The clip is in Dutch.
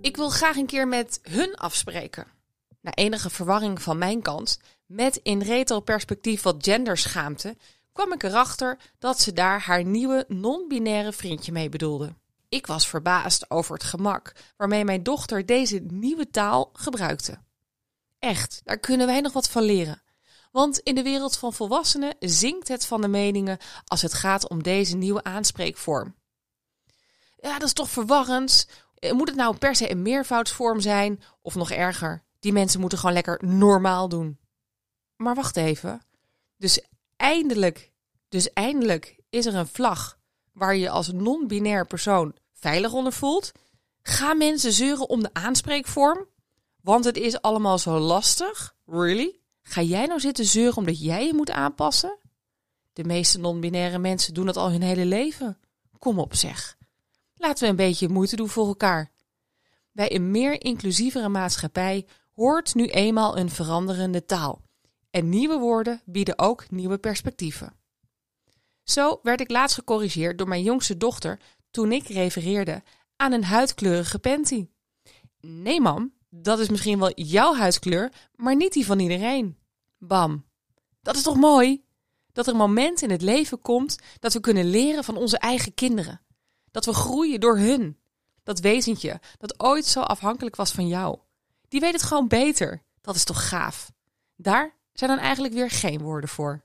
Ik wil graag een keer met hun afspreken. Na enige verwarring van mijn kant, met in retro-perspectief wat genderschaamte, kwam ik erachter dat ze daar haar nieuwe non-binaire vriendje mee bedoelde. Ik was verbaasd over het gemak waarmee mijn dochter deze nieuwe taal gebruikte. Echt, daar kunnen wij nog wat van leren. Want in de wereld van volwassenen zinkt het van de meningen als het gaat om deze nieuwe aanspreekvorm. Ja, dat is toch verwarrend. Moet het nou per se een meervoudsvorm zijn? Of nog erger, die mensen moeten gewoon lekker normaal doen. Maar wacht even. Dus eindelijk, dus eindelijk is er een vlag waar je als non-binair persoon veilig onder voelt. Gaan mensen zeuren om de aanspreekvorm? Want het is allemaal zo lastig? Really? Ga jij nou zitten zeuren omdat jij je moet aanpassen? De meeste non-binaire mensen doen dat al hun hele leven. Kom op zeg. Laten we een beetje moeite doen voor elkaar. Bij een meer inclusievere maatschappij hoort nu eenmaal een veranderende taal. En nieuwe woorden bieden ook nieuwe perspectieven. Zo werd ik laatst gecorrigeerd door mijn jongste dochter toen ik refereerde aan een huidkleurige panty. Nee, mam, dat is misschien wel jouw huidskleur, maar niet die van iedereen. Bam. Dat is toch mooi? Dat er een moment in het leven komt dat we kunnen leren van onze eigen kinderen. Dat we groeien door hun. Dat wezentje dat ooit zo afhankelijk was van jou. Die weet het gewoon beter. Dat is toch gaaf? Daar zijn dan eigenlijk weer geen woorden voor.